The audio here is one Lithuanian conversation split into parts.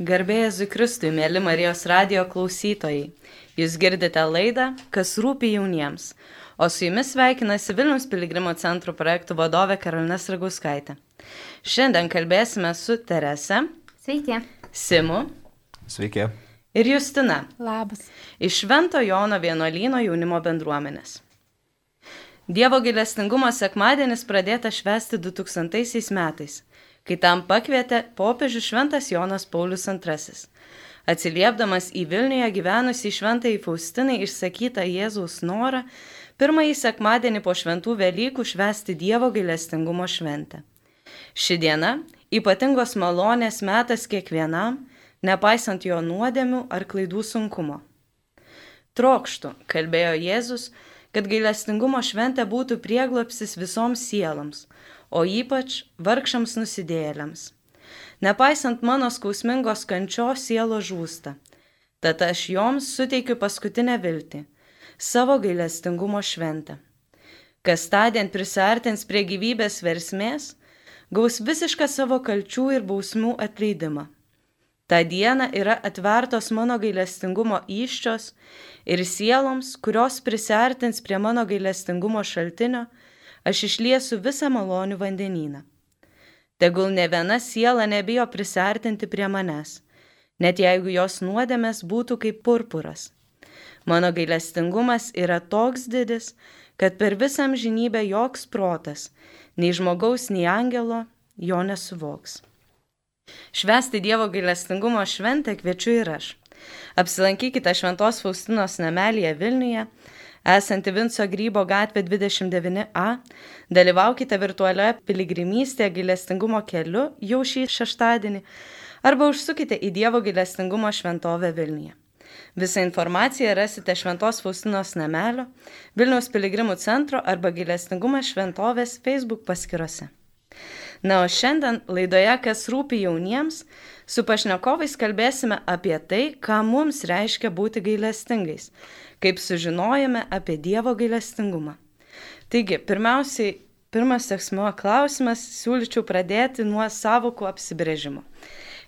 Garbėjai Zikristui, mėly Marijos radio klausytojai. Jūs girdite laidą, kas rūpi jauniems. O su jumis sveikinasi Vilnius Piligrimo centro projektų vadovė Karolina Sraguskaitė. Šiandien kalbėsime su Terese. Sveiki. Simu. Sveiki. Ir Justina. Labas. Iš Švento Jono vienuolyno jaunimo bendruomenės. Dievo gailestingumo sekmadienis pradėtas švęsti 2000 metais kai tam pakvietė popiežius Šventas Jonas Paulius II. Atsiliepdamas į Vilniuje gyvenusį šventąjį Faustinai išsakytą Jėzaus norą, pirmąjį sekmadienį po šventų Velykų švesti Dievo gailestingumo šventę. Ši diena - ypatingos malonės metas kiekvienam, nepaisant jo nuodėmių ar klaidų sunkumo. Trokštų, kalbėjo Jėzus, kad gailestingumo šventė būtų prieglopsis visoms sieloms, o ypač vargšams nusidėjėliams. Nepaisant mano skausmingos kančios sielo žūsta, tad aš joms suteikiu paskutinę viltį - savo gailestingumo šventę. Kas tądien prisartins prie gyvybės versmės, gaus visišką savo kalčių ir bausmių atleidimą. Ta diena yra atvertos mano gailestingumo iščios ir sieloms, kurios prisartins prie mano gailestingumo šaltinio, aš išliesiu visą malonių vandenyną. Tegul ne viena siela nebijo prisartinti prie manęs, net jeigu jos nuodėmės būtų kaip purpuras. Mano gailestingumas yra toks didis, kad per visą amžinybę joks protas, nei žmogaus, nei angelo, jo nesuvoks. Švesti Dievo gailestingumo šventę kviečiu ir aš. Apsilankykite Šventos Faustinos namelėje Vilniuje esanti Vinco Grybo gatvė 29A, dalyvaukite virtualioje piligrimystėje gailestingumo keliu jau šį šeštadienį arba užsukite į Dievo gailestingumo šventovę Vilniuje. Visą informaciją rasite Šventos Faustinos namelio, Vilniaus piligrimų centro arba gailestingumo šventovės Facebook paskyrose. Na, o šiandien laidoje, kas rūpi jauniems, su pašnekovais kalbėsime apie tai, ką mums reiškia būti gailestingais, kaip sužinojame apie Dievo gailestingumą. Taigi, pirmiausiai, pirmas seksmuo klausimas siūlyčiau pradėti nuo savokų apsibrėžimo.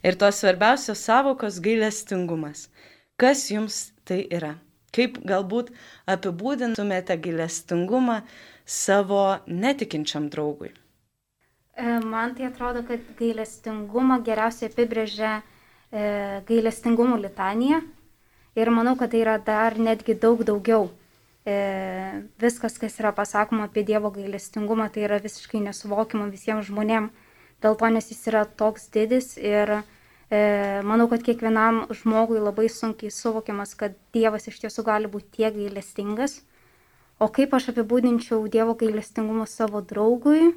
Ir tos svarbiausios savokos gailestingumas. Kas jums tai yra? Kaip galbūt apibūdintumėte gailestingumą savo netikinčiam draugui? E, man tai atrodo, kad gailestingumą geriausiai apibrėžia e, gailestingumo litanija, Ir manau, kad tai yra dar netgi daug daugiau. E, viskas, kas yra pasakoma apie Dievo gailestingumą, tai yra visiškai nesuvokima visiems žmonėms. Dėl to, nes jis yra toks didis ir e, manau, kad kiekvienam žmogui labai sunkiai suvokiamas, kad Dievas iš tiesų gali būti tiek gailestingas. O kaip aš apibūdinčiau Dievo gailestingumą savo draugui,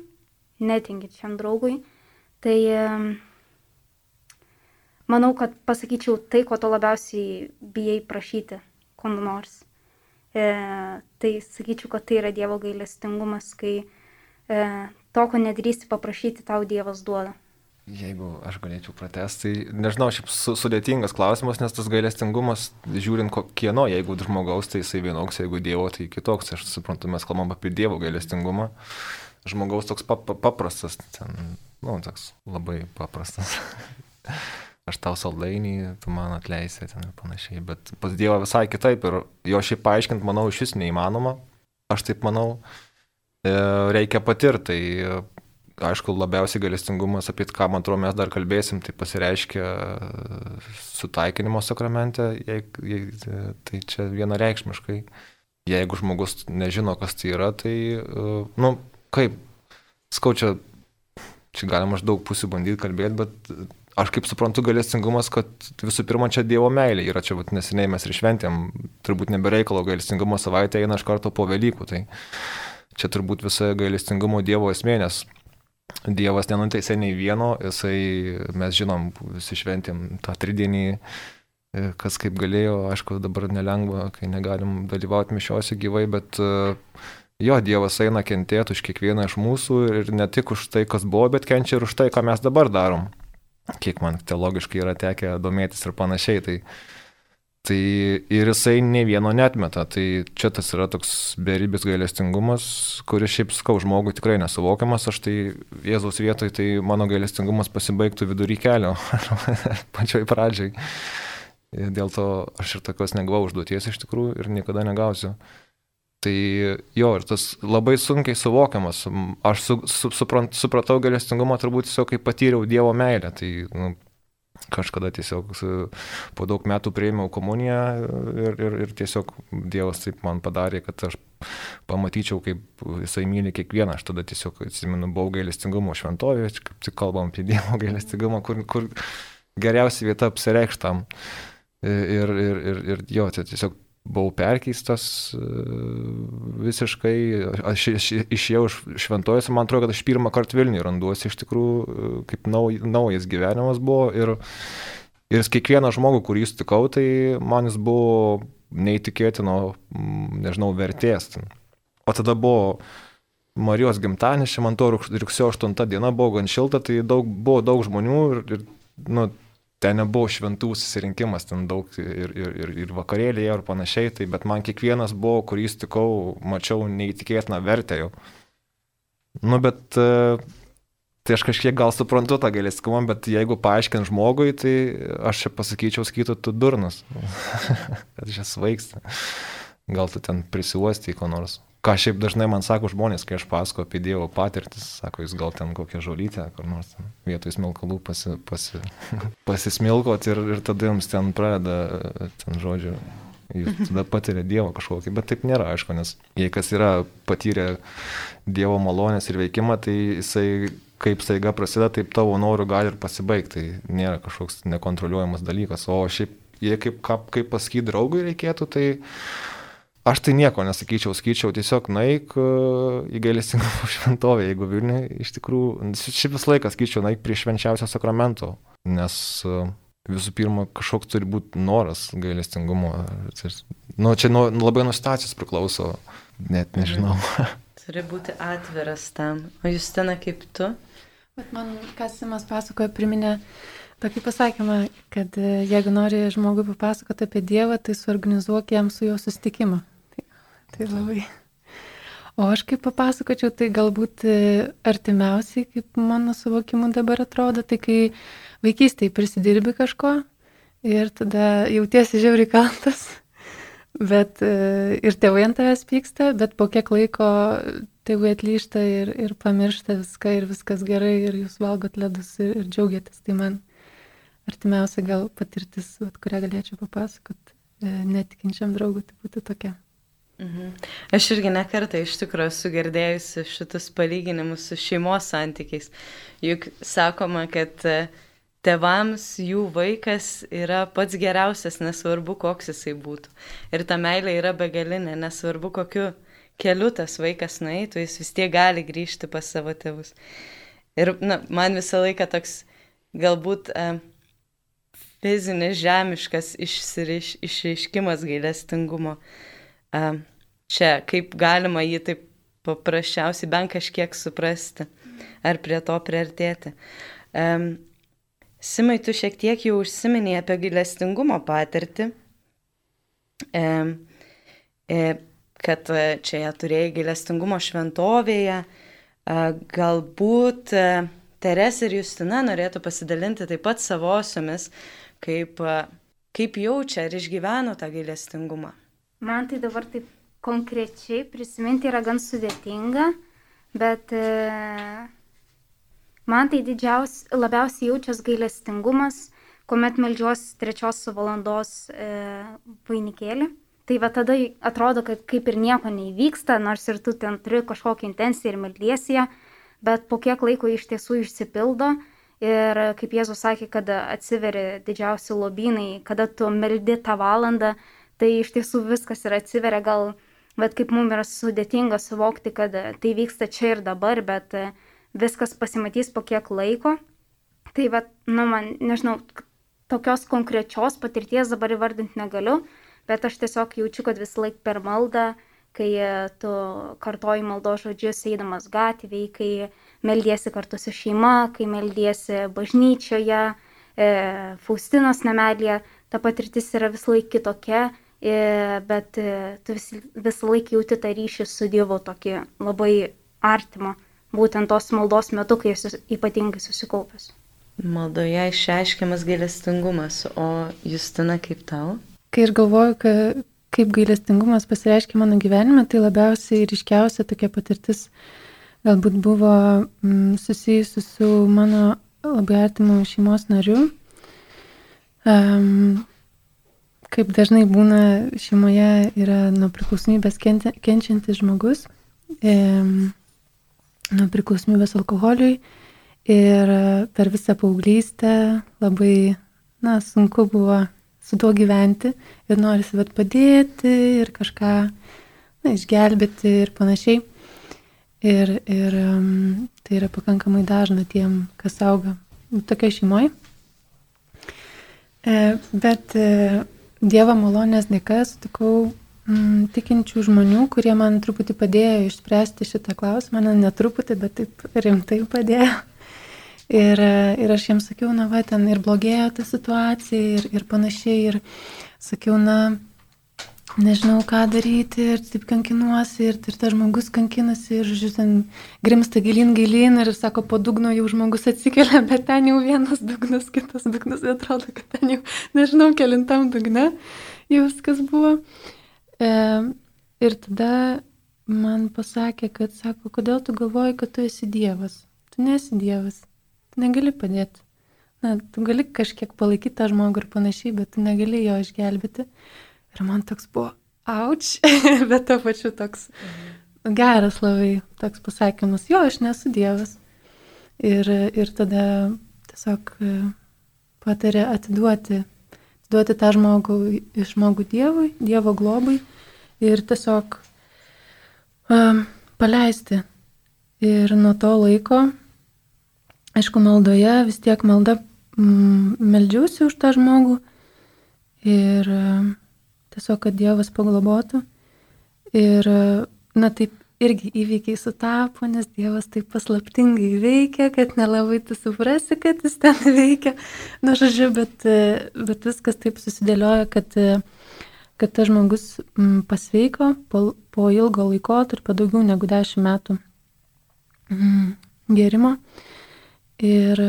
netinkinčiam draugui, tai e, manau, kad pasakyčiau tai, ko to labiausiai bijai prašyti, ko nors. E, tai sakyčiau, kad tai yra Dievo gailestingumas, kai e, to, ko nedrįsti paprašyti, tau Dievas duoda. Jeigu aš galėčiau pratesti, tai nežinau, šiaip su, sudėtingas klausimas, nes tas gailestingumas, žiūrint kieno, jeigu žmogaus, tai jisai vienoks, jeigu Dievo, tai kitoks. Aš suprantu, mes kalbam apie Dievo gailestingumą. Žmogaus toks pap paprastas, ten, nu, toks labai paprastas. aš tau saldainį, tu man atleisi ten ir panašiai. Bet pas Dievą visai kitaip ir jo šiaip paaiškinti, manau, iš vis neįmanoma. Aš taip manau, e, reikia patirti. Tai aišku, labiausiai galestingumas, apie ką, man atrodo, mes dar kalbėsim, tai pasireiškia sutaikinimo sakramente, tai čia vienareikšmiškai. Jeigu žmogus nežino, kas tai yra, tai, e, nu, kaip, skaučia, čia galima aš daug pusių bandyti kalbėti, bet aš kaip suprantu, galestingumas, kad visų pirma čia Dievo meilė yra, čia vat, neseniai mes ir šventėm, turbūt nebereikalo galestingumo savaitė eina iš karto po Velykų, tai čia turbūt visa galestingumo Dievo esmė, nes Dievas nenuteisė nei vieno, jisai, mes žinom, visi šventėm tą tridienį, e, kas kaip galėjo, aišku, dabar nelengva, kai negalim dalyvauti mišiuose gyvai, bet e, jo, Dievas eina kentėti už kiekvieną iš mūsų ir ne tik už tai, kas buvo, bet kenčia ir už tai, ką mes dabar darom kiek man teologiškai yra tekę domėtis ir panašiai. Tai, Tai ir jisai ne vieno netmeta. Tai čia tas yra toks beribis gailestingumas, kuris šiaip skau žmogui tikrai nesuvokiamas. Aš tai Jėzaus vietoj, tai mano gailestingumas pasibaigtų vidury kelio, pačioj pradžiai. Dėl to aš ir tokios negavau užduoties iš tikrųjų ir niekada negausiu. Tai jo, ir tas labai sunkiai suvokiamas. Aš su, su, suprant, supratau galestingumą turbūt tiesiog, kai patyriau Dievo meilę. Tai nu, kažkada tiesiog po daug metų prieimiau komuniją ir, ir, ir tiesiog Dievas taip man padarė, kad aš pamatyčiau, kaip jisai myli kiekvieną. Aš tada tiesiog atsimenu, buvau gailestingumo šventovėje, kaip tik kalbam apie Dievo gailestingumą, kur, kur geriausia vieta apsireikštam. Ir, ir, ir, ir jo, tai tiesiog buvau perkeistas e, visiškai, aš išėjau iš šventojus ir man atrodo, kad aš pirmą kartą Vilniui randuosi iš tikrųjų, e, kaip nauj, naujas gyvenimas buvo ir, ir kiekvieną žmogų, kurį sutikau, tai man jis buvo neįtikėtino, nežinau, vertės. O tada buvo Marijos gimtadienis, man to rugsėjo 8 diena buvo gan šilta, tai daug, buvo daug žmonių ir, ir nu, ten nebuvo šventų susirinkimas, ten daug ir, ir, ir, ir vakarėlėje ir panašiai, tai bet man kiekvienas buvo, kurį sutikau, mačiau neįtikėtiną vertę jau. Nu, bet e, tai aš kažkiek gal suprantu tą galėskumą, bet jeigu paaiškint žmogui, tai aš čia pasakyčiau, skaitų, tu durnas, kad čia svaigsta. Gal tu ten prisiuosti į ko nors. Ką šiaip dažnai man sako žmonės, kai aš pasakoju apie Dievo patirtis, sako, jūs gal ten kokią žolytę, kur nors vietoj smilkalų pasi, pasi, pasismilkot ir, ir tada jums ten pradeda, ten žodžiu, jūs tada patiria Dievo kažkokį, bet taip nėra, aišku, nes jei kas yra patyrę Dievo malonės ir veikimą, tai jisai kaip staiga prasideda, taip tavo norų gali ir pasibaigti, tai nėra kažkoks nekontroliuojamas dalykas, o šiaip jei kaip, kaip pasakyti draugui reikėtų, tai Aš tai nieko nesakyčiau, skaičiau, tiesiog naik e, į gailestingumo šventovę, jeigu Vilniui iš tikrųjų, šiaip visą laiką skaičiau, naik prie švenčiausio sakramento, nes e, visų pirma kažkoks turi būti noras gailestingumo. Nu, čia nu, labai nuo situacijos priklauso, net nežinau. Turi būti atviras tam. O jūs ten kaip tu? Bet man, kas Simas pasakoja, priminė tokį pasakymą, kad e, jeigu nori žmogui papasakoti apie Dievą, tai suorganizuok jam su juo susitikimą. Tai labai. O aš kaip papasakočiau, tai galbūt e, artimiausiai, kaip mano suvokimu dabar atrodo, tai kai vaikystėje prisidirbi kažko ir tada jautiesi žiauriai kaltas, bet e, ir tėvai ant tavęs pyksta, bet po kiek laiko tėvai atlyšta ir, ir pamiršta viską ir viskas gerai ir jūs valgot ledus ir, ir džiaugiatės. Tai man artimiausia gal patirtis, vat, kurią galėčiau papasakoti e, netikinčiam draugui, tai būtų tokia. Mhm. Aš irgi nekartą iš tikrųjų esu girdėjusi šitus palyginimus su šeimos santykiais. Juk sakoma, kad e, tevams jų vaikas yra pats geriausias, nesvarbu, koks jisai būtų. Ir ta meilė yra begalinė, nesvarbu, kokiu keliu tas vaikas nueitų, jis vis tiek gali grįžti pas savo tėvus. Ir na, man visą laiką toks galbūt uh, fizinis, žemiškas išsireiš, išreiškimas gailestingumo. Uh, čia kaip galima jį taip paprasčiausiai bent kažkiek suprasti ar prie to priartėti. Um, Simai, tu šiek tiek jau užsiminėjai apie gailestingumo patirtį, um, kad čia ją turėjai gailestingumo šventovėje. Galbūt uh, Teres ir Justina norėtų pasidalinti taip pat savosiomis, kaip, kaip jaučia ir išgyveno tą gailestingumą. Man tai dabar taip konkrečiai prisiminti yra gan sudėtinga, bet e, man tai didžiaus, labiausiai jaučias gailestingumas, kuomet melžiuos trečios valandos e, vainikėlį. Tai va tada atrodo, kad kaip ir nieko neįvyksta, nors ir tu ten turi kažkokią intenciją ir meldiesi ją, bet po kiek laiko iš tiesų išsipildo. Ir kaip Jėzus sakė, kad atsiveria didžiausi lobynai, kada tu meldi tą valandą, tai iš tiesų viskas ir atsiveria gal, bet kaip mums yra sudėtinga suvokti, kad tai vyksta čia ir dabar, bet viskas pasimatys po kiek laiko. Tai, bet, nu, man, nežinau, tokios konkrečios patirties dabar įvardinti negaliu, bet aš tiesiog jaučiu, kad vis laik per maldą, kai tu kartoji maldo žodžius eidamas gatvėje, kai meldiesi kartu su šeima, kai meldiesi bažnyčioje, e, Faustinos namelėje, ta patirtis yra vis laik kitokia, e, bet e, tu vis, visą laiką jauti tą ryšį su Dievu tokį labai artimą, būtent tos maldos metu, kai esi ypatingai susikaupęs. Maldoje išreiškiamas gailestingumas, o Justina kaip tau? Kai aš galvoju, kad kaip gailestingumas pasireiškia mano gyvenime, tai labiausiai ryškiausia tokia patirtis galbūt buvo mm, susijusi su mano labai artimu šeimos nariu. Um, kaip dažnai būna šeimoje yra nuo priklausomybės kenčiantis žmogus, um, nuo priklausomybės alkoholiui ir per visą paauglystę labai, na, sunku buvo su tuo gyventi ir norisi vat padėti ir kažką, na, išgelbėti ir panašiai. Ir, ir um, tai yra pakankamai dažna tiem, kas auga tokia šeimoje. Bet e, Dievo malonės dėka sutikau mm, tikinčių žmonių, kurie man truputį padėjo išspręsti šitą klausimą, ne, ne truputį, bet taip rimtai padėjo. Ir, ir aš jiems sakiau, na, va, ten ir blogėjo ta situacija ir, ir panašiai. Ir sakiau, na, nežinau, ką daryti ir taip kankinuosi ir, ir tas žmogus kankinasi ir, žodžiu, ten grimsta gilin, gilin ir sako, po dugno jau žmogus atsikelia, bet ten jau vienas dugnas, kitas dugnas, atrodo, kad ten jau, nežinau, kelintam dugne jau viskas buvo. E, ir tada man pasakė, kad sako, kodėl tu galvoji, kad tu esi Dievas. Tu nesi Dievas, tu negali padėti. Na, tu gali kažkiek palaikyti tą žmogų ir panašiai, bet tu negali jo išgelbėti. Ir man toks buvo, auč, bet to pačiu toks mhm. geras labai toks pasakymas, jo, aš nesu Dievas. Ir, ir tada tiesiog e, patarė atiduoti, atiduoti tą žmogų, žmogų Dievui, Dievo globai ir tiesiog um, paleisti. Ir nuo to laiko, aišku, maldoje vis tiek malda, mm, meldžiausi už tą žmogų ir um, tiesiog, kad Dievas paglobotų. Ir, na taip, irgi įvykiai sutapo, nes Dievas taip paslaptingai veikia, kad nelabai tu suprasi, kad jis ten veikia. Na, žodžiu, bet, bet viskas taip susidėlioja, kad, kad tas žmogus mm, pasveiko po, po ilgo laiko, tarp daugiau negu dešimt metų mm, gerimo. Ir,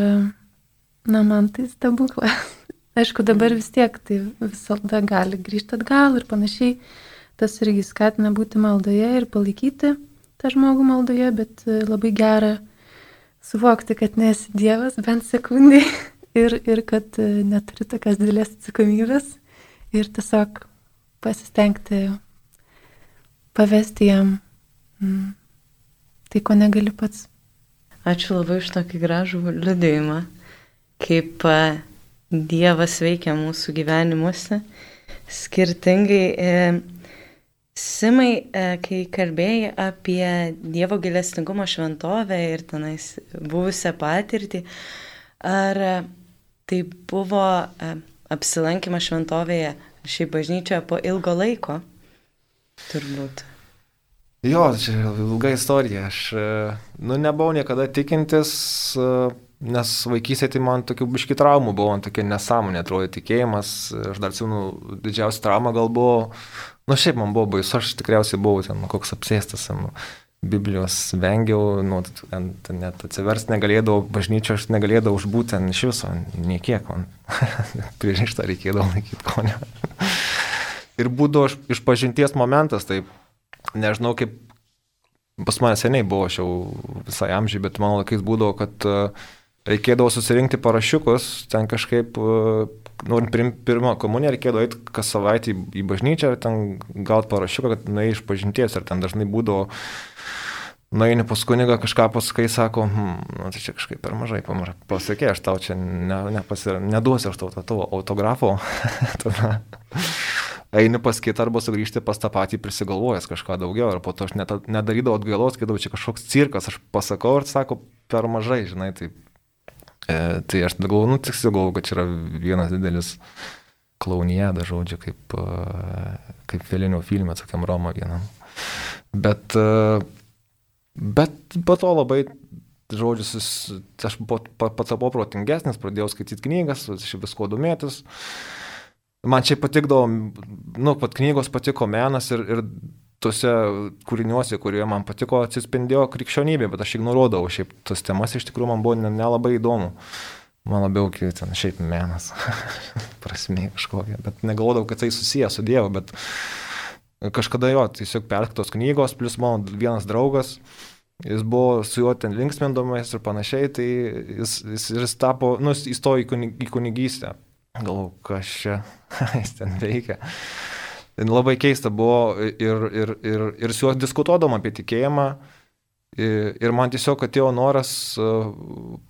na, man tai stebuklas. Aišku, dabar vis tiek tai visada gali grįžti atgal ir panašiai. Tas irgi skatina būti maldoje ir palaikyti tą žmogų maldoje, bet e, labai gera suvokti, kad nesi Dievas bent sekundį ir, ir kad e, neturi tokias didelės atsakomybės ir tiesiog pasistengti pavesti jam mm, tai, ko negali pats. Ačiū labai už tokį gražų liudėjimą, kaip e, Dievas veikia mūsų gyvenimuose skirtingai. E, Simai, e, kai kalbėjai apie Dievo gilestingumo šventovę ir tenais buvusią patirtį, ar tai buvo e, apsilankimas šventovėje šiaip bažnyčioje po ilgo laiko? Turbūt. Jo, čia ilga istorija. Aš, nu, nebuvau niekada tikintis, Nes vaikystėje tai man tokių biški traumų buvo, man tokia nesąmonė atrodo tikėjimas, aš dar atsimenu, didžiausia trauma gal buvo, nu šiaip man buvo baisu, aš tikriausiai buvau ten koks apsėstas, Biblijos vengiau, nu, ten, ten net atsiversti negalėdavau, bažnyčio aš negalėdavau užbūti ten iš viso, niekiek man, pririštą reikėdavo laikyti konę. Ir būdavo iš pažinties momentas, tai nežinau kaip, pas mane seniai buvo, aš jau visai amžiai, bet mano laikais būdavo, kad uh, reikėdavo susirinkti parašiukus, ten kažkaip, e, norint priimti pirmą komuniją, reikėdavo eiti kas savaitę į, bažnyčią ir ten gauti parašiuką, kad nuėjai iš pažinties ir ten dažnai būdavo nueini pas kunigą, kažką pasakai, sako, hm, nu, tai čia kažkaip per mažai. Pasakė, aš tau čia ne, nepasir... neduosiu aš tau tą tavo autografo. Tada eini pas kitą arba sugrįžti pas tą patį prisigalvojęs kažką daugiau. Ir po to aš net, nedarydavau atgailos, kai daug čia kažkoks cirkas, aš pasakau ir sako, per mažai, žinai, tai E, tai aš galvoju, nu, tiksliau galvoju, kad čia yra vienas didelis klaunijada, žodžiu, kaip, e, kaip Felinio filme, tokiam Roma vienam. Bet, e, bet po to labai, žodžiu, aš patapau protingesnis, pradėjau skaityti knygas, visko domėtis. man čia patikdavo, nu, pat knygos patiko menas ir, ir tuose kūriniuose, kurie man patiko, atsispindėjo krikščionybė, bet aš ignoruodavau šiaip tas temas, iš tikrųjų man buvo nelabai įdomu. Man labiau ten šiaip menas, prasmė kažkokia, bet negalvodavau, kad tai susijęs su Dievu, bet kažkada jo, tiesiog perktos knygos, plus mano vienas draugas, jis buvo su juo ten linksmindomas ir panašiai, tai jis, jis, jis tapo, nu, jis įstojo į kunigystę. Galvoju, kas čia jis ten veikia. Labai keista buvo ir, ir, ir, ir su juo diskutuodom apie tikėjimą. Ir man tiesiog atėjo noras e,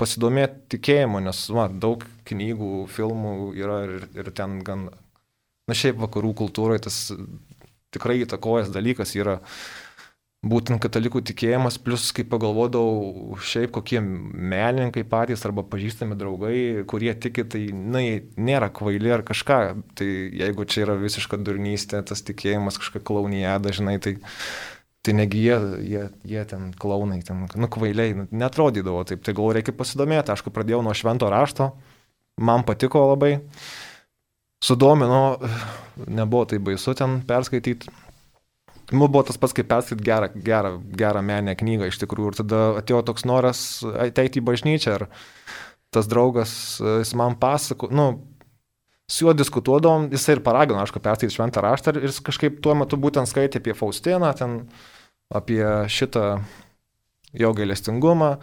pasidomėti tikėjimu, nes va, daug knygų, filmų yra ir, ir ten gan, na šiaip vakarų kultūroje tas tikrai įtakojas dalykas yra būtent katalikų tikėjimas, plus kai pagalvodavau šiaip kokie menininkai patys arba pažįstami draugai, kurie tiki, tai, na, nėra kvaili ar kažką, tai jeigu čia yra visiška durnystė, tas tikėjimas kažkokia klaunija, dažnai tai, tai negi jie, jie, jie ten klaunai, ten, nu, kvailiai, nu, netrodydavo taip, tai gal reikia pasidomėti, aš pradėjau nuo švento rašto, man patiko labai, sudomino, nebuvo tai baisu ten perskaityti Nu, buvo tas pats, kaip perskaityti gerą, gerą, gerą menę knygą iš tikrųjų. Ir tada atėjo toks noras ateiti į bažnyčią. Ir tas draugas, jis man pasako, nu, su juo diskutuodavom, jisai ir paragino, aišku, perskaityti šventą raštą. Ir jis kažkaip tuo metu būtent skaitė apie Faustiną, ten apie šitą jo gailestingumą.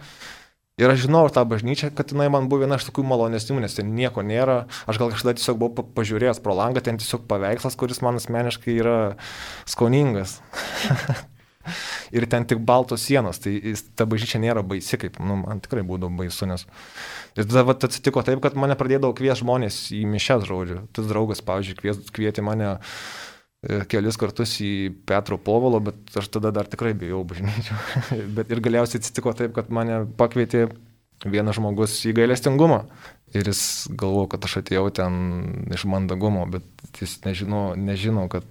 Ir aš žinau tą bažnyčią, kad jinai man buvo viena iš tokių malonesnių, nes ten nieko nėra. Aš gal kažkada tiesiog buvau pažiūrėjęs pro langą, ten tiesiog paveikslas, kuris man asmeniškai yra skoningas. ir ten tik baltos sienos, tai ta bažnyčia nėra baisi, kaip nu, man tikrai būdavo baisu, nes... Ir tada vat, atsitiko taip, kad mane pradėdavo kvies žmonės į mišes, žodžiu. Tas draugas, pavyzdžiui, kvies, kvietė mane kelis kartus į Petro povalo, bet aš tada dar tikrai bijau bažnyčių. bet ir galiausiai atsitiko taip, kad mane pakvietė vienas žmogus į gailestingumą. Ir jis galvojo, kad aš atėjau ten iš mandagumo, bet jis nežino, nežino kad,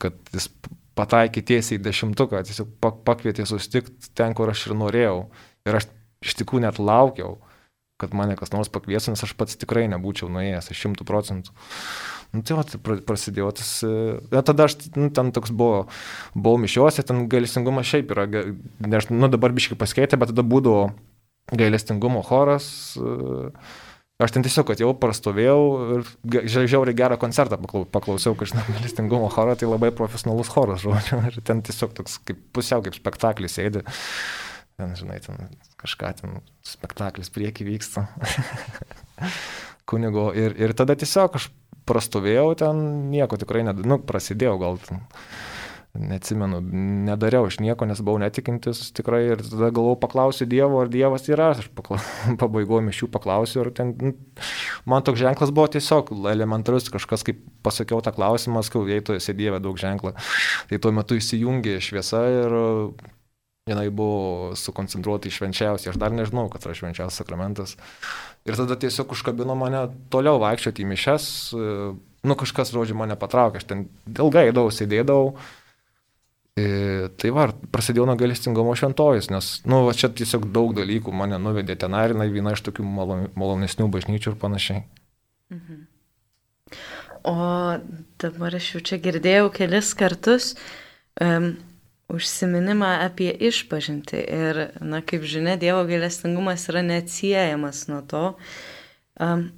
kad jis pataikė tiesiai į dešimtuką, tiesiog pakvietė susitikti ten, kur aš ir norėjau. Ir aš iš tikrųjų net laukiau, kad mane kas nors pakviestų, nes aš pats tikrai nebūčiau nuėjęs, aš šimtų procentų. Nu, tai va, tai prasidėjo tas, ja, tada aš, nu, ten toks buvo, buvau mišiuose, ten gailestingumas šiaip yra, nes, nu, dabar biškai pasikeitė, bet tada būdavo gailestingumo choras. Aš ten tiesiog atėjau, prastovėjau ir žiauriai gerą koncertą paklausiau, kai žinau, gailestingumo chorą, tai labai profesionalus choras, žodžiu, ir ten tiesiog toks kaip pusiau kaip spektaklis sėdi. Ten, žinai, ten kažką ten spektaklis prieki vyksta. Kunigo. Ir, ir tada tiesiog aš prastovėjau ten, nieko tikrai, ne, nu, prasidėjau gal, neatsimenu, nedariau aš nieko, nes buvau netikintis tikrai ir tada galvojau, paklausiu Dievo, ar Dievas yra, aš pabaigoju mišių paklausiu ir ten, nu, man toks ženklas buvo tiesiog elementarus, kažkas kaip pasakiau tą klausimą, skau, jei tu esi Dieve daug ženklą, tai tuo metu įsijungė šviesa ir jinai buvo sukoncentruota į švenčiausią, aš dar nežinau, kad yra švenčiausias sakramentas. Ir tada tiesiog užkabino mane toliau vaikščioti į mišes, nu kažkas, žodžiu, mane patraukė, aš ten ilgai eidavau, sėdėdavau. E, tai va, prasidėjo nuo galestingumo šventojus, nes, nu, va, čia tiesiog daug dalykų mane nuvedė ten, ir jinai viena iš tokių malonesnių bažnyčių ir panašiai. Mhm. O dabar aš jau čia girdėjau kelis kartus, um, užsiminimą apie išpažinti. Ir, na, kaip žinia, Dievo gailestingumas yra neatsiejamas nuo to. Um,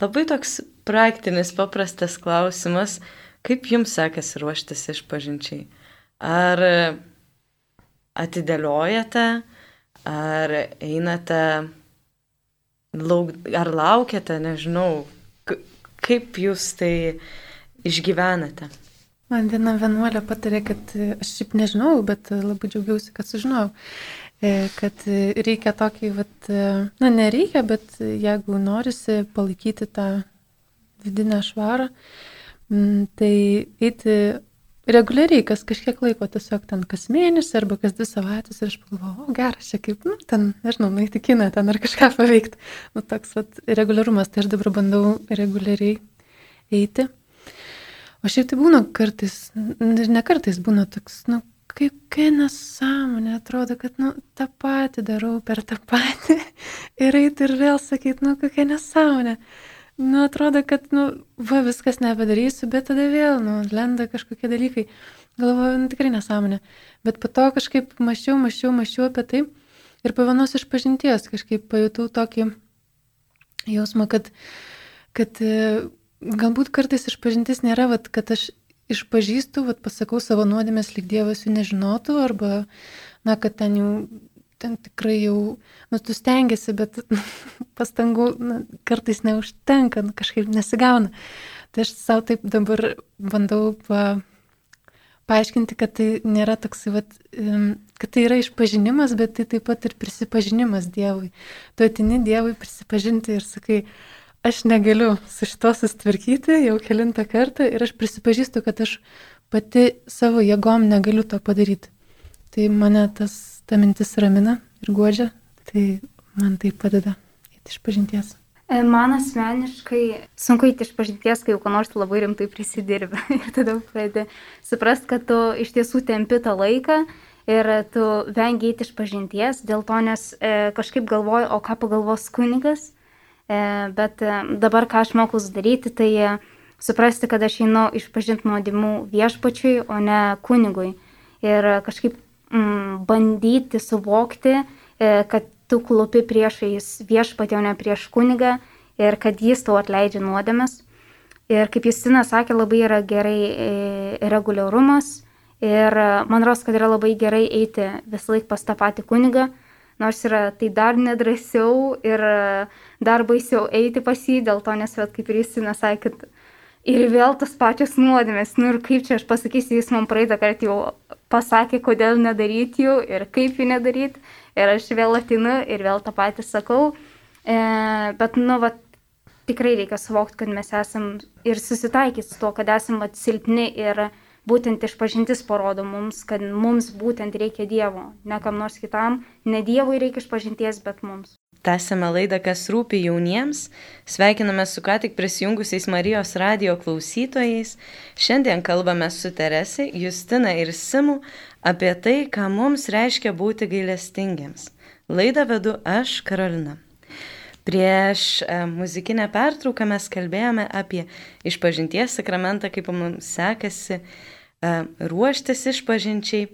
labai toks praktinis, paprastas klausimas, kaip jums sekasi ruoštis išpažinčiai? Ar atidėliojate, ar einate, lauk, ar laukiate, nežinau, kaip jūs tai išgyvenate? Man viena vienuolė patarė, kad e, aš šiaip nežinau, bet e, labai džiaugiausi, kad sužinojau, e, kad reikia tokį, vat, na nereikia, bet jeigu norisi palaikyti tą vidinę švarą, tai eiti reguliariai, kas kažkiek laiko, tiesiog ten kas mėnesį arba kas dvi savaitės ir aš pagalvoju, o geras, čia kaip, nu, ten, nežinau, nueiti kiną ten ar kažką paveikti. Nu, toks vat, reguliarumas, tai aš dabar bandau reguliariai eiti. O šiaip tai būna kartais, ne kartais būna toks, nu, kaip kai nesąmonė, atrodo, kad, nu, tą patį darau per tą patį ir eiti ir vėl sakyti, nu, kokia nesąmonė. nu, atrodo, kad, nu, va, viskas nebedarysiu, bet tada vėl, nu, lenda kažkokie dalykai. Galvoju, nu, tikrai nesąmonė. Bet po to kažkaip mašiau, mašiau, mašiau apie tai. Ir po vienos išpažinties kažkaip pajutau tokį jausmą, kad, kad galbūt kartais išpažintis nėra, vat, kad aš išpažįstu, vat, pasakau savo nuodėmės, lyg Dievas jų nežinotų, arba, na, kad ten jau ten tikrai jau, nu, tu stengiasi, bet pastangų nu, kartais neužtenka, nu, kažkaip nesigauna. Tai aš savo taip dabar bandau pa, paaiškinti, kad tai nėra toks, vat, kad tai yra išpažinimas, bet tai taip pat ir prisipažinimas Dievui. Tu atini Dievui prisipažinti ir sakai, aš negaliu su šito susitvarkyti jau kilintą kartą ir aš prisipažįstu, kad aš pati savo jėgom negaliu to padaryti. Tai mane tas ta mintis ramina ir guodžia, tai man tai padeda įti iš pažinties. E, man asmeniškai sunku įti iš pažinties, kai jau ko nors labai rimtai prisidirbi. Ir tada pradedi suprast, kad tu iš tiesų tempi tą laiką ir tu vengi įti iš pažinties, dėl to nes e, kažkaip galvoju, o ką pagalvos kunigas. E, bet e, dabar ką aš mokus daryti, tai e, suprasti, kad aš einu išpažinti nuodimų viešpačiui, o ne kunigui. Ir kažkaip mm, bandyti suvokti, kad tu klupi priešais viešpatį, o ne prieš kunigą ir kad jis tau atleidžia nuodėmes. Ir kaip Justina sakė, labai yra gerai reguliarumas ir man rodos, kad yra labai gerai eiti visą laiką pas tą patį kunigą, nors yra tai dar nedrasiau ir dar baisiau eiti pas jį, dėl to nes, vat, kaip ir Justina sakė, kad ir vėl tas pačios nuodėmės, nu ir kaip čia aš pasakysiu, jis man praeitą kartą jau pasakė, kodėl nedaryti jų ir kaip jų nedaryti. Ir aš vėl atinu ir vėl tą patį sakau. E, bet, nu, va, tikrai reikia suvokti, kad mes esam ir susitaikyti su tuo, kad esam silpni ir būtent išpažintis parodo mums, kad mums būtent reikia Dievo, ne kam nors kitam, ne Dievui reikia išpažinties, bet mums. Tęsėme laidą, kas rūpi jauniems. Sveikiname su ką tik prisijungusiais Marijos radio klausytojais. Šiandien kalbame su Terese, Justina ir Simu apie tai, ką mums reiškia būti gailestingiems. Laidą vedu aš, Karolina. Prieš e, muzikinę pertrauką mes kalbėjome apie išpažinties sakramentą, kaip mums sekasi e, ruoštis išpažinčiai.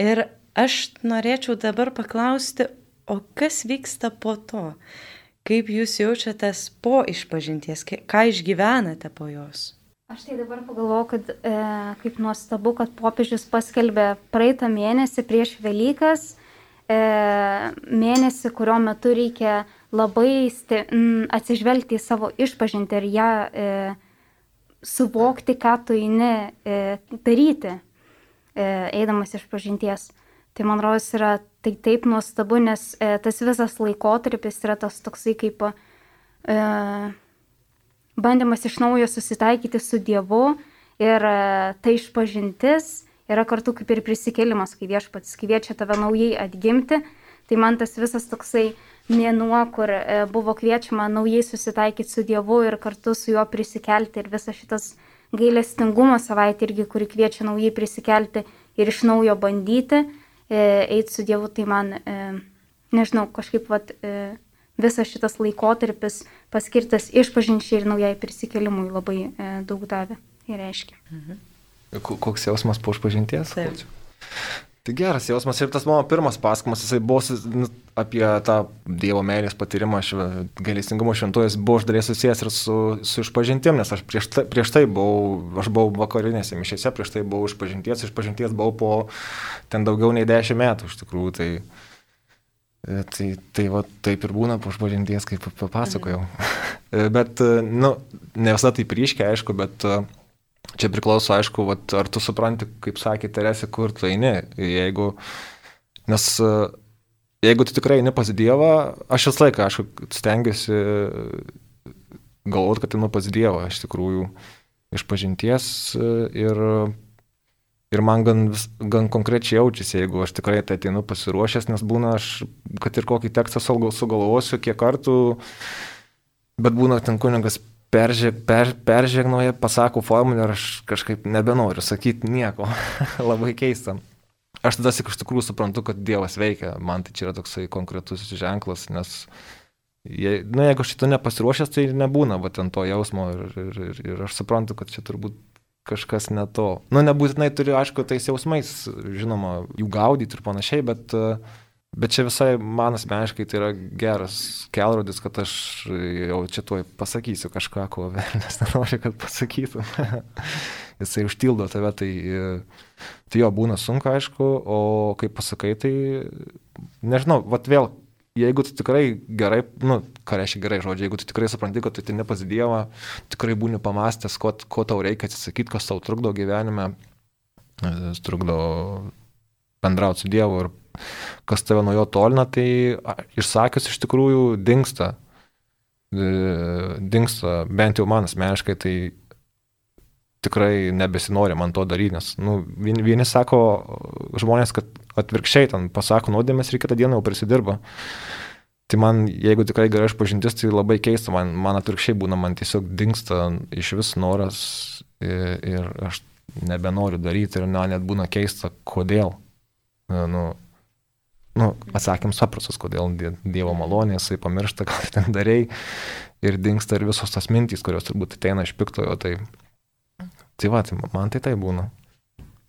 Ir aš norėčiau dabar paklausti, O kas vyksta po to? Kaip jūs jaučiatės po išpažinties, ką išgyvenate po jos? Aš tai dabar pagalvoju, kad e, kaip nuostabu, kad popiežius paskelbė praeitą mėnesį prieš Velykas, e, mėnesį, kurio metu reikia labai sti, m, atsižvelgti į savo išpažinti ir ją e, suvokti, ką tu eini e, daryti, e, eidamas išpažinties. Tai man rodos yra tai taip nuostabu, nes e, tas visas laikotarpis yra tas toksai kaip e, bandymas iš naujo susitaikyti su Dievu ir e, tai išpažintis yra kartu kaip ir prisikėlimas, kai viešpats kviečia tave naujai atgimti. Tai man tas visas toksai mėnuo, kur e, buvo kviečiama naujai susitaikyti su Dievu ir kartu su juo prisikelti ir visas šitas gailestingumo savaitė irgi, kuri kviečia naujai prisikelti ir iš naujo bandyti E, eiti su Dievu, tai man, e, nežinau, kažkaip vat, visas šitas laikotarpis paskirtas išpažinčiai ir naujai prisikelimui labai daug davė ir reiškia. Mhm. Koks jausmas po išpažinties? Taip. Tai geras jausmas ir tas mano pirmas pasakojimas, jisai buvo nu, apie tą Dievo meilės patyrimą, gailestingumo šventojas, buvo iš dalies susijęs ir su, su išpažintim, nes aš prieš tai, prieš tai buvau, aš buvau vakarinėse mišėse, prieš tai buvau išpažinties, išpažinties buvau po ten daugiau nei dešimt metų iš tikrųjų. Tai, tai, tai va, taip ir būna po išpažinties, kaip papasakojau. Mhm. bet, nu, ne visada taip ryškiai, aišku, bet uh, Čia priklauso, aišku, vat, ar tu supranti, kaip sakė Teresė, kur tu eini. Jeigu, nes jeigu tu tikrai eini pas Dievą, aš visą laiką, aišku, stengiuosi galvoti, kad einu pas Dievą, iš tikrųjų, iš pažinties ir, ir man gan, gan konkrečiai jaučiasi, jeigu aš tikrai tai ateinu pasiruošęs, nes būna aš, kad ir kokį tekstą sugalvosiu, kiek kartų, bet būna ten kunigas peržeg, per, peržegnoja, pasako formulę ir aš kažkaip nebenoriu sakyti nieko. Labai keista. Aš tada iš tikrųjų suprantu, kad Dievas veikia. Man tai čia yra toksai konkretus ženklas, nes Je, nu, jeigu šito nepasiruošęs, tai nebūna va ten to jausmo ir, ir, ir, ir aš suprantu, kad čia turbūt kažkas ne to. Nu, nebūtinai turiu, aišku, tais jausmais, žinoma, jų gaudyti ir panašiai, bet, bet čia visai man asmeniškai tai yra geras kelrodis, kad aš jau čia tuoj pasakysiu kažką, ko velnės nenori, kad pasakytų. Jisai užtildo tave, tai, tai jo būna sunku, aišku, o kai pasakai, tai nežinau, vat vėl jeigu tu tikrai gerai, nu, ką reiškia gerai žodžiai, jeigu tu tikrai supranti, kad tu tai ne pas Dievą, tikrai būni pamastęs, ko, ko tau reikia atsisakyti, kas tau trukdo gyvenime, e, trukdo bendrauti su Dievu ir kas tave nuo jo tolina, tai išsakius iš tikrųjų dinksta. E, dinksta, bent jau man asmeniškai, tai tikrai nebesinori man to daryti, nes nu, vieni, vieni sako žmonės, kad atvirkščiai ten pasako nuodėmės ir kitą dieną jau prisidirba. Tai man, jeigu tikrai gerai išpažintis, tai labai keista, man, man atvirkščiai būna, man tiesiog dinksta iš vis noras ir, ir aš nebenoriu daryti ir na, net būna keista, kodėl. Nu, nu, atsakym paprastas, kodėl Dievo malonė, jisai pamiršta, ką ten darėjai ir dinksta ir visos tas mintys, kurios turbūt ateina iš piktojo, tai Tai va, tai man tai tai būna.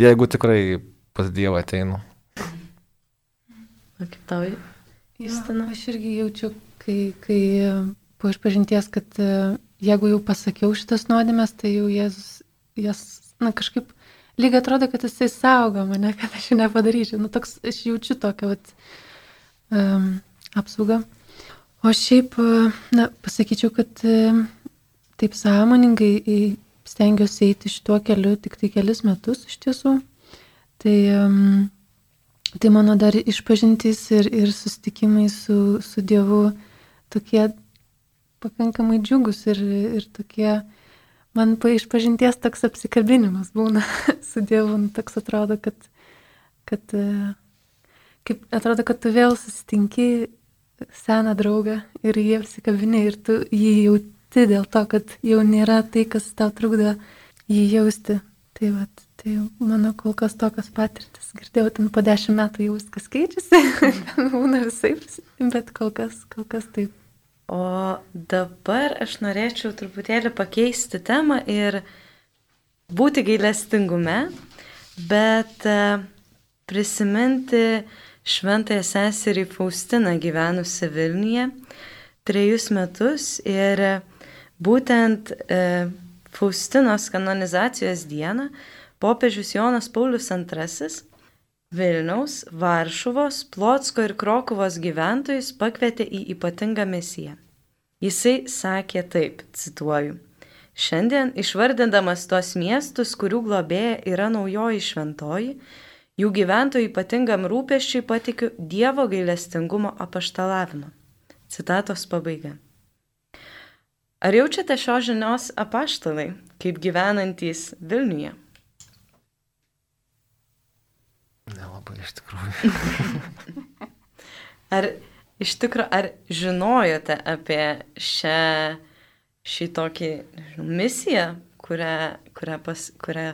Jeigu tikrai pas Dievą ateinu. O kaip tau, Justina? Aš irgi jaučiu, kai, kai po išpažinties, kad e, jeigu jau pasakiau šitas nuodėmės, tai jau Jėzus jas, na kažkaip, lygiai atrodo, kad jisai saugo mane, kad aš jų nepadaryčiau. Nu, toks, aš jaučiu tokią vat, um, apsaugą. O šiaip, e, na, pasakyčiau, kad um, taip sąmoningai stengiuosi eiti šituo keliu tik tai kelis metus iš tiesų. Tai, um, tai mano dar išpažintys ir, ir susitikimai su, su Dievu tokie pakankamai džiugus ir, ir tokie, man po išpažinties toks apsikabinimas būna su Dievu, nu, toks atrodo, kad, kad, kaip atrodo, kad tu vėl susitinki seną draugą ir jie apsikabini ir tu jį jauti dėl to, kad jau nėra tai, kas tau trukdo jį jausti. Tai, vat, tai mano kol kas tokios patirtis. Girdėjau, ten po dešimt metų jau viskas keičiasi, būna visai, bet kol kas, kol kas taip. O dabar aš norėčiau truputėlį pakeisti temą ir būti gailestingume, bet e, prisiminti šventąją seserį Faustiną gyvenusią Vilniuje trejus metus ir Būtent e, Faustinos kanonizacijos dieną popiežius Jonas Paulius II Vilniaus, Varšuvos, Plotsko ir Krokuvos gyventojus pakvietė į ypatingą misiją. Jisai sakė taip, cituoju. Šiandien išvardindamas tos miestus, kurių globėja yra naujoji šventoji, jų gyventojų ypatingam rūpeščiui patikiu Dievo gailestingumo apaštalavimą. Citatos pabaiga. Ar jaučiate šios žinios apaštalai, kaip gyvenantys Vilniuje? Nelabai iš tikrųjų. ar iš tikrųjų, ar žinojote apie šią, šį tokį nežinau, misiją, kurią, kurią, pas, kurią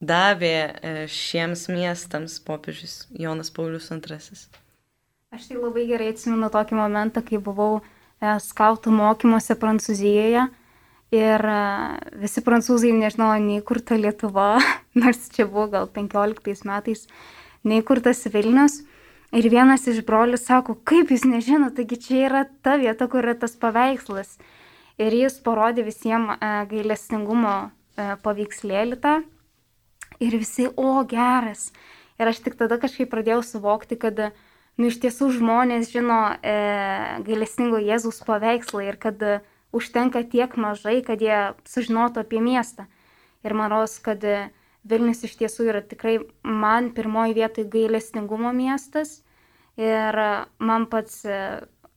davė e, šiems miestams popiežius Jonas Paulius II? Aš tai labai gerai atsimenu tokį momentą, kai buvau E, skautų mokymuose Prancūzijoje. Ir e, visi prancūzai nežinojo nei kur ta Lietuva, nors čia buvo gal 15 metais, nei kur tas Vilnius. Ir vienas iš brolių sako, kaip jūs nežinote, taigi čia yra ta vieta, kur yra tas paveikslas. Ir jis parodė visiems e, gailestingumo paveikslėlį tą. Ir visi, o geras. Ir aš tik tada kažkaip pradėjau suvokti, kad nu, iš tiesų žmonės žino e, gailestingo Jėzaus paveikslą ir kad e, užtenka tiek mažai, kad jie sužinotų apie miestą. Ir man rodos, kad e, Vilnius iš tiesų yra tikrai man pirmoji vietoje gailestingumo miestas. Ir e, man pats e,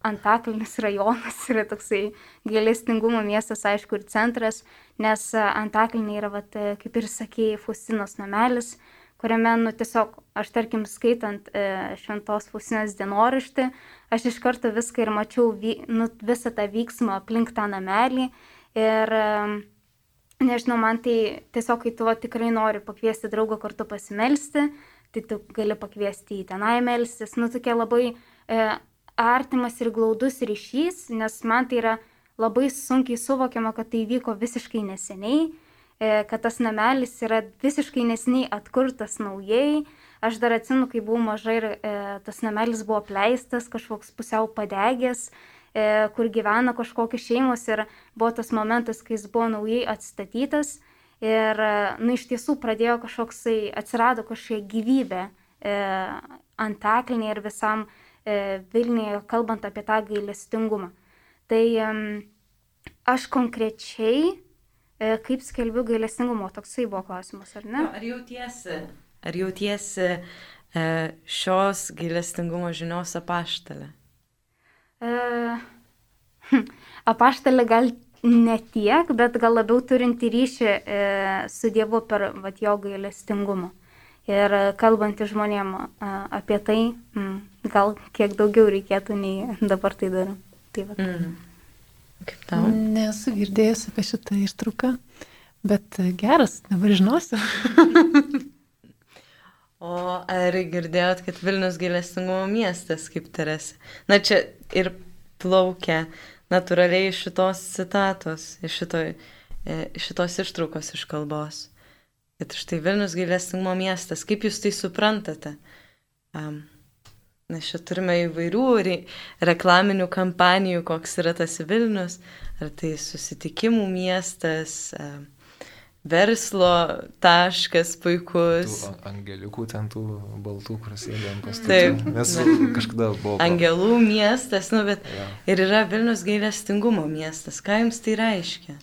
Antaklinis rajonas yra toksai gailestingumo miestas, aišku, ir centras, nes e, Antaklinė yra, vat, kaip ir sakėjai, Fustinos namelis, kuriame, nu, tiesiog, aš tarkim, skaitant e, Šventos Fusinės dienoraštį, aš iš karto viską ir mačiau, vy, nu, visą tą vyksmą aplink tą namelį. Ir, e, nežinau, man tai tiesiog, kai tu va, tikrai nori pakviesti draugą kartu pasimelsti, tai tu gali pakviesti į tenai melstis. Nu, tokia labai e, artimas ir glaudus ryšys, nes man tai yra labai sunkiai suvokiama, kad tai vyko visiškai neseniai, e, kad tas namelis yra visiškai neseniai atkurtas naujai. Aš dar atsimenu, kai buvau maža ir e, tas namelis buvo pleistas, kažkoks pusiau padegęs, e, kur gyvena kažkokios šeimos ir buvo tas momentas, kai jis buvo naujai atstatytas. Ir, e, na, iš tiesų pradėjo kažkoksai, atsirado kažkokia gyvybė e, antaklinė ir visam e, Vilniuje, kalbant apie tą gailestingumą. Tai aš konkrečiai, e, kaip skelbiu gailestingumo, toksai buvo klausimas, ar ne? Ar jautiesi, ar jautiesi e, šios gailestingumo žinios apaštalė? E, hm, apaštalė gal ne tiek, bet gal labiau turinti ryšį e, su Dievu per vat, jo gailestingumą. Ir kalbantį žmonėm apie tai, mm, gal kiek daugiau reikėtų nei dabar tai darau. Tai va. mm. Kaip tau? Nesu girdėjęs apie šitą ištrauką, bet geras, dabar žinosiu. o ar girdėjot, kad Vilnius gailestingumo miestas kaip Teresė? Na čia ir plaukia natūraliai iš šitos citatos, iš, šito, e, iš šitos ištraukos iš kalbos. Kad štai Vilnius gailestingumo miestas, kaip jūs tai suprantate? Um, Nes čia turime įvairių re reklaminių kampanijų, koks yra tas Vilnius, ar tai susitikimų miestas, e, verslo taškas puikus. Tų angeliukų ten tų baltų, kur sėdė ant pastatų. Taip. Nes kažkada buvo. Angelų miestas, nu, bet ja. ir yra Vilnius gailestingumo miestas. Ką jums tai reiškia?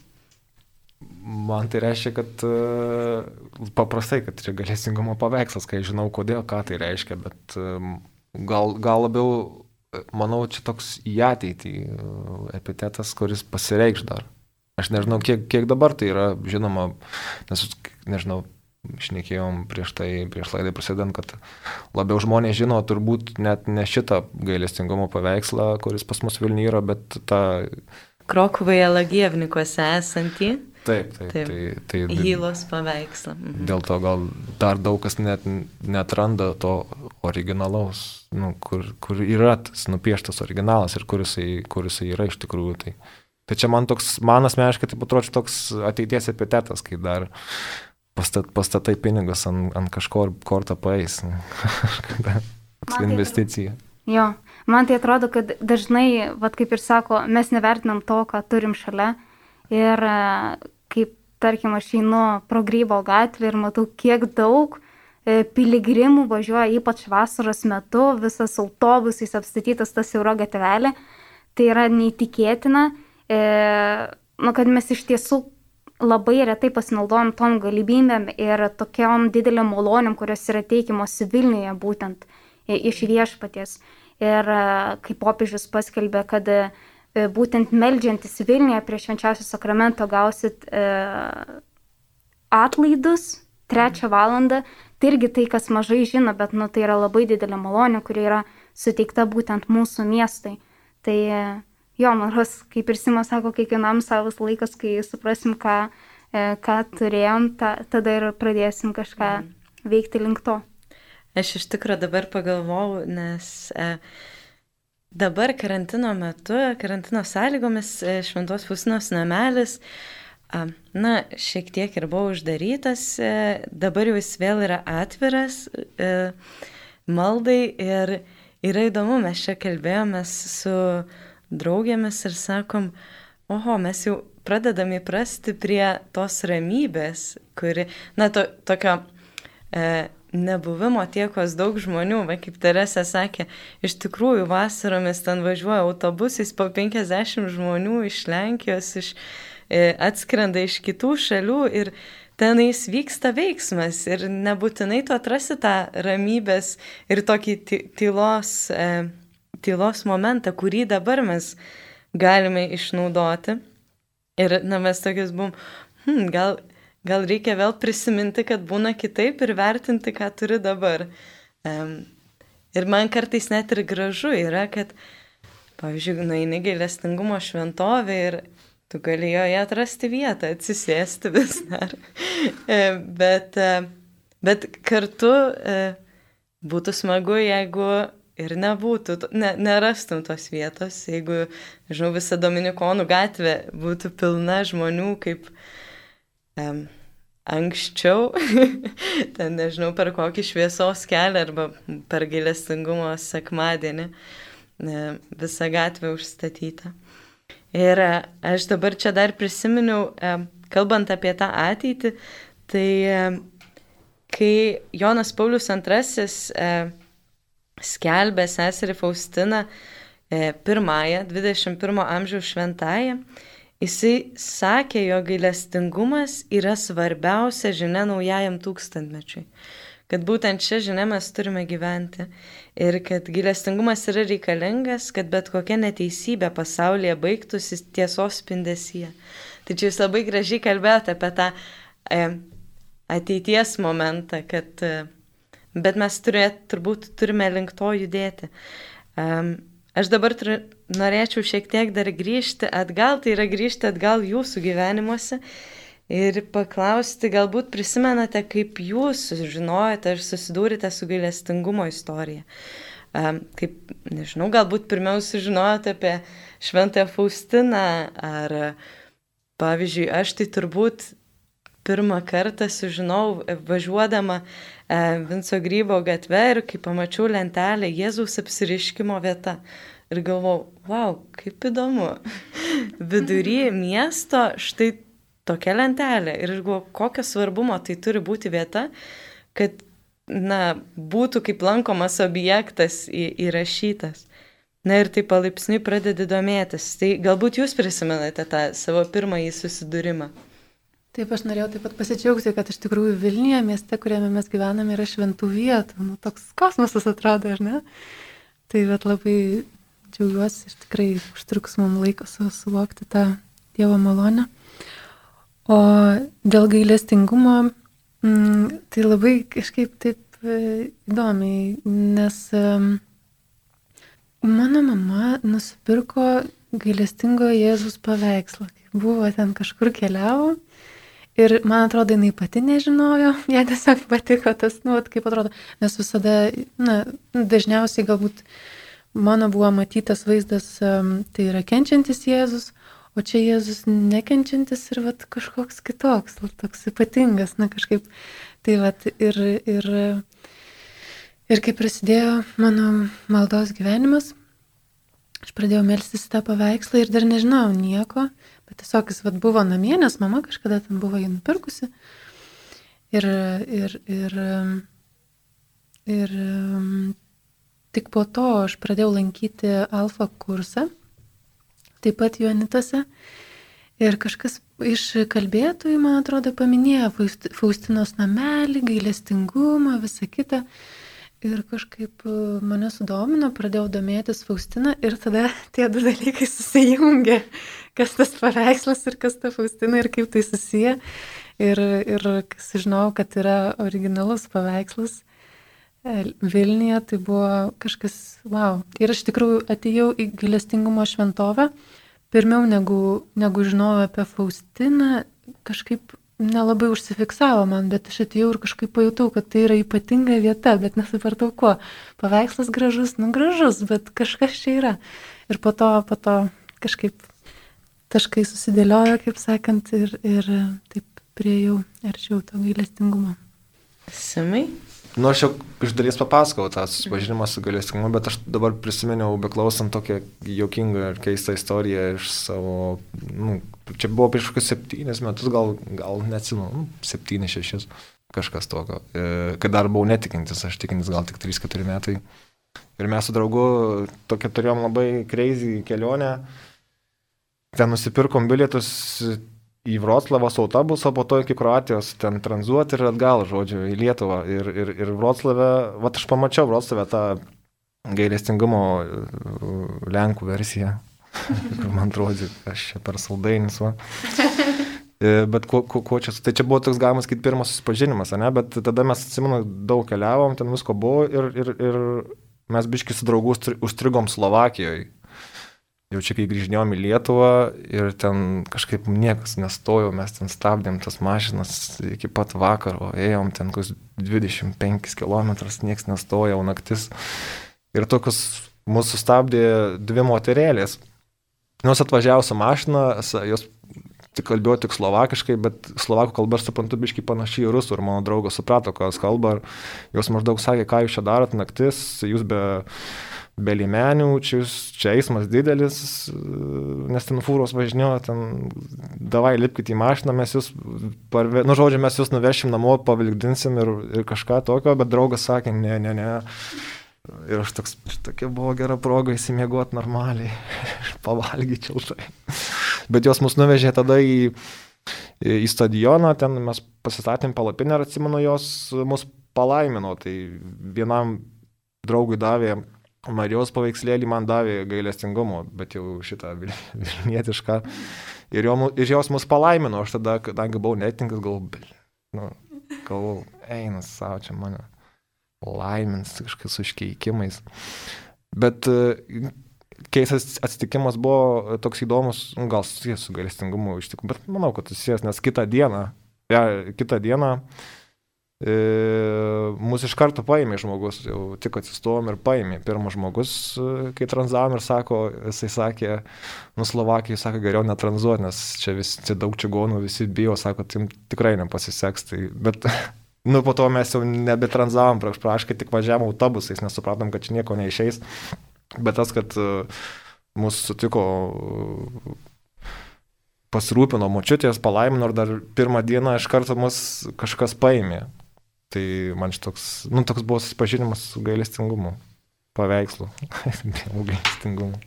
Man tai reiškia, kad uh, paprastai, kad čia galėsingumo paveikslas, kai žinau kodėl, ką tai reiškia, bet uh, gal, gal labiau, manau, čia toks į ateitį e, epitetas, kuris pasireikš dar. Aš nežinau, kiek, kiek dabar tai yra žinoma, nes, nežinau, šnekėjom prieš tai, prieš laidai prasidant, kad labiau žmonės žino turbūt net ne šitą gailestingumo paveikslą, kuris pas mus Vilniuje yra, bet tą... Krokuvoje Lagievnikuose esantį. Taip, taip. taip. Tai, tai, Hylos paveikslą. Mhm. Dėl to gal dar daug kas net netranda to originalaus, nu, kur, kur yra tas nupieštas originalas ir kur jisai, kur jisai yra iš tikrųjų. Tai, tai čia man toks, man asmeniškai tai atrodo toks ateities epitetas, kai dar pastat, pastatai pinigus ant, ant kažko ir kortą paeis. Toks investicija. Jo, man tai atrodo, kad dažnai, vad kaip ir sako, mes nevertinam to, ką turim šalia. Ir kaip, tarkim, aš einu pro Grybo gatvę ir matau, kiek daug e, piligrimų važiuoja, ypač vasaros metu, visas autobusais apstatytas tas euro gatvelė. Tai yra neįtikėtina, e, nu, kad mes iš tiesų labai retai pasinaudojam tom galimybėm ir tokiom dideliam malonėm, kurios yra teikimos Vilniuje būtent e, iš viešpaties. Ir e, kaip popiežius paskelbė, kad e, E, būtent melžiantis Vilniuje prie švenčiausio sakramento gausit e, atlaidus trečią valandą. Tai irgi tai, kas mažai žino, bet nu, tai yra labai didelė malonė, kuri yra suteikta būtent mūsų miestai. Tai e, jo, ros, kaip ir Simas sako, kiekvienam savas laikas, kai suprasim, ką, e, ką turėjom, ta, tada ir pradėsim kažką mhm. veikti link to. Aš iš tikrųjų dabar pagalvojau, nes e, dabar karantino metu, karantino sąlygomis e, Šventos Fusinos namelis, na, šiek tiek ir buvo uždarytas, e, dabar jau jis vėl yra atviras e, maldai ir yra įdomu, mes čia kalbėjomės su draugėmis ir sakom, oho, mes jau pradedam įprasti prie tos ramybės, kuri, na, to, tokio e, nebuvimo tiekos daug žmonių, va, kaip Teresė sakė, iš tikrųjų vasaromis ten važiuoja autobusais po 50 žmonių iš Lenkijos, iš, e, atskrenda iš kitų šalių ir tenais vyksta veiksmas ir nebūtinai tu atrasi tą ramybės ir tokį tylos, e, tylos momentą, kurį dabar mes galime išnaudoti. Ir na, mes tokius buvom, hmm, gal gal reikia vėl prisiminti, kad būna kitaip ir vertinti, ką turi dabar. Um, ir man kartais net ir gražu yra, kad, pavyzdžiui, nueini gailestingumo šventovė ir tu gali joje atrasti vietą, atsisėsti vis dar. Bet, bet kartu e, būtų smagu, jeigu ir nebūtų, ne, nerastum tos vietos, jeigu, žinau, visa Dominikonų gatvė būtų pilna žmonių kaip um, anksčiau, ten nežinau, per kokį šviesos kelią arba per gailestingumo sekmadienį visa gatvė užstatyta. Ir e, aš dabar čia dar prisiminiau, e, kalbant apie tą ateitį, tai e, kai Jonas Paulius II skelbė seserį Faustiną pirmąją, 21 amžiaus šventąją, jisai sakė, jo gailestingumas yra svarbiausia žinia naujajam tūkstantmečiui kad būtent šią žinią mes turime gyventi ir kad gilestingumas yra reikalingas, kad bet kokia neteisybė pasaulyje baigtųsi tiesos spindesyje. Tai čia jūs labai gražiai kalbėjote apie tą e, ateities momentą, kad, e, bet mes turėt, turbūt turime link to judėti. Um, aš dabar turiu, norėčiau šiek tiek dar grįžti atgal, tai yra grįžti atgal jūsų gyvenimuose ir paklausti, galbūt prisimenate, kaip jūs sužinojote ir susidūrite su gailestingumo istorija. Kaip, nežinau, galbūt pirmiau sužinojote apie Šventąją Faustiną, ar, pavyzdžiui, aš tai turbūt pirmą kartą sužinau važiuodama Vinco Grybo gatve ir kai pamačiau lentelę Jėzaus apsiriškimo vieta. Ir galvojau, wow, kaip įdomu. Vidury miesto štai tokia lentelė. Ir aš galvoju, kokio svarbumo tai turi būti vieta, kad, na, būtų kaip lankomas objektas į, įrašytas. Na ir taip palaipsniui pradedi domėtis. Tai galbūt jūs prisimenate tą savo pirmąjį susidūrimą. Taip, aš norėjau taip pat pasidžiaugti, kad iš tikrųjų Vilniuje, mieste, kuriame mes gyvename, yra šventų vietų. Nu, toks kosmosas atrodo, ar ne? Tai bet labai džiaugiuosi ir tikrai užtruks mums laiko suvokti tą Dievo malonę. O dėl gailestingumo, mm, tai labai kažkaip taip e, įdomiai, nes mano mama nusipirko gailestingo Jėzus paveikslą. Buvo ten kažkur keliavo ir man atrodo, jinai pati nežinojo, jai tiesiog patiko tas, nu, kaip atrodo, nes visada, na, dažniausiai galbūt mano buvo matytas vaizdas, tai yra kenčiantis Jėzus, O čia Jėzus nekenčiantis ir vat, kažkoks kitoks, toks ypatingas, na kažkaip. Tai vat, ir, ir, ir kai prasidėjo mano maldos gyvenimas, aš pradėjau melstis tą paveikslą ir dar nežinojau nieko, bet tiesiog jis vat, buvo namie, nes mama kažkada ten buvo jį nupirkusi. Ir, ir, ir, ir tik po to aš pradėjau lankyti alfa kursą taip pat Jonitose. Ir kažkas iš kalbėtojų, man atrodo, paminėjo Faustinos namelį, gailestingumą, visą kitą. Ir kažkaip e, mane sudomino, pradėjau domėtis Faustina ir tada tie du dalykai susijungė, kas tas paveikslas ir kas ta Faustina ir kaip tai susiję. Ir, ir sužinojau, kad yra originalus paveikslas e, Vilniuje, tai buvo kažkas, wow. Ir aš tikrųjų atėjau į gailestingumo šventovę pirmiau negu, negu žinojau apie Faustiną, kažkaip nelabai užsifiksavo man, bet aš atėjau ir kažkaip pajutau, kad tai yra ypatinga vieta, bet nesupratau kuo. Paveikslas gražus, nu gražus, bet kažkas čia yra. Ir po to, po to kažkaip taškai susidėliojo, kaip sakant, ir, ir taip priejau arčiau to gailestingumo. Simai? Nu, aš jau iš dalies papasakau tą susipažinimą su galėstingumu, bet aš dabar prisiminiau, beklausant tokią jokingą ir keistą istoriją iš savo, nu, čia buvo prieš kokius septynis metus, gal, gal neatsinu, nu, septynis, šešis, kažkas tokio. E, kad dar buvau netikintis, aš tikintis gal tik 3-4 metai. Ir mes su draugu tokia turėjom labai crazy kelionę. Ten nusipirkom bilietus į Vroclavą su autobusu, po to iki Kroatijos ten tranzuoti ir atgal, žodžiu, į Lietuvą. Ir, ir, ir Vroclavę, va aš pamačiau Vroclavę tą gailestingumo uh, Lenkų versiją. man atrodo, aš čia per saldainis. Va. E, bet ko, ko, ko čia, tai čia buvo toks galimas kaip pirmas susipažinimas, ne? bet tada mes, atsimenu, daug keliavom, ten visko buvo ir, ir, ir mes biški su draugu užstrigom Slovakijoje jau čia kai grįžinėjom į Lietuvą ir ten kažkaip niekas nestojo, mes ten stabdėm tas mašinas iki pat vakaro, ėjom ten kokius 25 km, niekas nestojo, naktis. Ir tokius mūsų sustabdė dvi moterėlės. Jos atvažiavo su mašina, jos tik kalbėjo tik slovakiškai, bet slovakų kalba aš suprantu biškai panašiai į rusų ir mano draugas suprato, ką jis kalba. Jos maždaug sakė, ką jūs čia darot naktis, jūs be, be limenių, čia, čia eismas didelis, nes ten fūros važinėjo, ten davai lipkite į mašiną, mes jūs, parve, nu žodžiu, mes jūs nuvešim namo, pavilgdinsim ir, ir kažką tokio, bet draugas sakė, ne, ne, ne. Ir aš toks, tokia buvo gera proga įsimiegoti normaliai, pavalgyti šiltai. Bet jos mus nuvežė tada į, į stadioną, ten mes pasistatėm palapinę ir atsimenu, jos mus palaimino. Tai vienam draugui davė Marijos paveikslėlį, man davė gailestingumo, bet jau šitą vilnietišką. Ir, jo, ir jos mus palaimino, aš tada, kadangi buvau netinkas, galvoju, nu, galvoju, einas savo čia mane laimins kažkokiais užkeikimais. Bet keistas atsitikimas buvo toks įdomus, nu, gal susijęs su gailestingumu iš tikrųjų, bet manau, kad susijęs, nes kitą dieną, ja, kitą dieną e, mūsų iš karto paėmė žmogus, jau tik atsistojom ir paėmė. Pirmas žmogus, e, kai tranzavom ir sako, jisai sakė, nu Slovakijai sako, geriau netranzuoti, nes čia visi daug čigonų, visi bijo, sako, tai tikrai nepasiseks. Tai, bet Nu, po to mes jau nebetranzavom, praškai tik važiavom autobusais, nes supratom, kad čia nieko neišeis. Bet tas, kad e, mūsų sutiko, e, pasirūpino močiutės, palaimino ir dar pirmą dieną iš karto mus kažkas paėmė. Tai man šitoks, nu, toks buvo susipažinimas su gailestingumu, paveikslu, gailestingumu.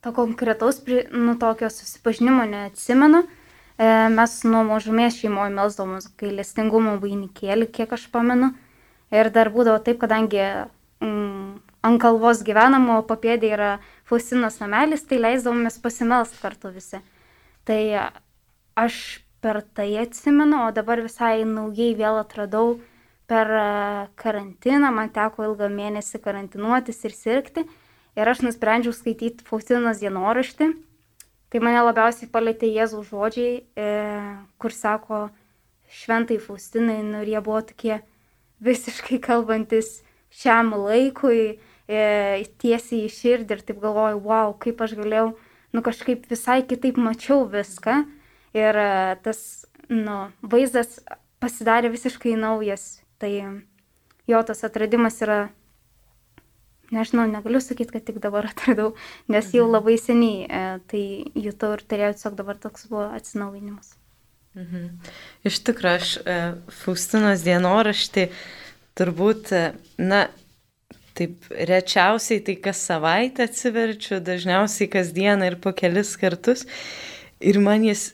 To konkretaus, nu, tokio susipažinimo neatsimenu. E, mes nuo mažumės šeimoje melsdavom gailestingumo vainikėlį, kiek aš pamenu. Ir dar būdavo taip, kadangi mm, ant kalvos gyvenam, o papėdė yra Faustinos namelis, tai leisdavomės pasimelst kartu visi. Tai aš per tai atsimenu, o dabar visai naujai vėl atradau per e, karantiną, man teko ilgą mėnesį karantinuotis ir sirgti. Ir aš nusprendžiau skaityti Faustinos dienoraštį. Tai mane labiausiai palėtė Jėzaus žodžiai, e, kur sako šventai Faustinai, nu, ir jie buvo tokie visiškai kalbantis šiam laikui, e, tiesiai į širdį ir taip galvoju, wow, kaip aš galėjau, nu kažkaip visai kitaip mačiau viską ir e, tas, nu, vaizdas pasidarė visiškai naujas. Tai jo tas atradimas yra, nežinau, negaliu sakyti, kad tik dabar atradau, nes jau mhm. labai seniai e, tai jutau ir turėjau tiesiog dabar toks buvo atsinaujinimas. Mhm. Iš tikrųjų, aš e, Faustinos dienoraštį turbūt, e, na, Taip, rečiausiai tai kas savaitę atsiverčiu, dažniausiai kasdieną ir po kelis kartus. Ir man jis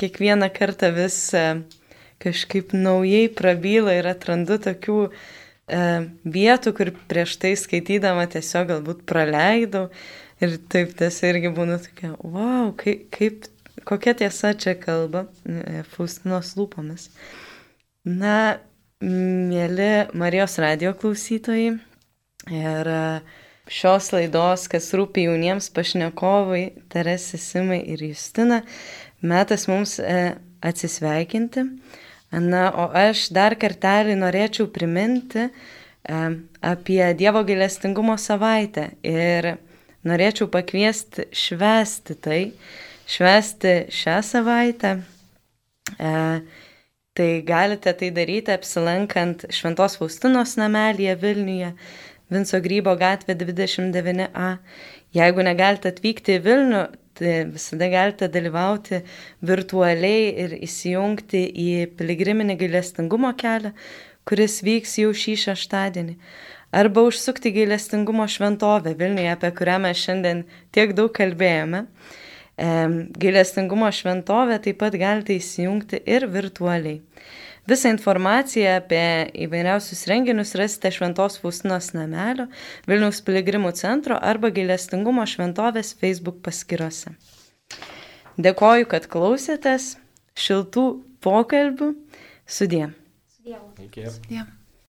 kiekvieną kartą vis e, kažkaip naujai prabyla ir atrandu tokių e, vietų, kur prieš tai skaitydama tiesiog galbūt praleidau. Ir taip tas irgi būna tokia, wow, kaip, kaip, kokia tiesa čia kalba e, Faustinos lūpomis. Na, mėly Marijos radio klausytojai, Ir e, šios laidos, kas rūpi jauniems pašnekovai, Teresė Simai ir Justina, metas mums e, atsisveikinti. Na, o aš dar kartelį norėčiau priminti e, apie Dievo gailestingumo savaitę ir norėčiau pakviesti švesti tai, švesti šią savaitę. E, tai galite tai daryti apsilankant Šventos Faustinos namelėje Vilniuje Vinco Grybo gatvė 29A. Jeigu negalite atvykti į Vilnių, visada galite dalyvauti virtualiai ir įsijungti į piligriminį gailestingumo kelią, kuris vyks jau šį šeštadienį. Arba užsukti gailestingumo šventovę Vilniuje, apie kurią mes šiandien tiek daug kalbėjome. Gailestingumo šventovę taip pat galite įsijungti ir virtualiai. Visą informaciją apie įvairiausius renginius rasite Šventos Faustinos namelio, Vilniaus piligrimų centro arba Gailestingumo šventovės Facebook paskyrose. Dėkoju, kad klausėtės šiltų pokalbių. Sudė. Sudė. Iki. Sudė.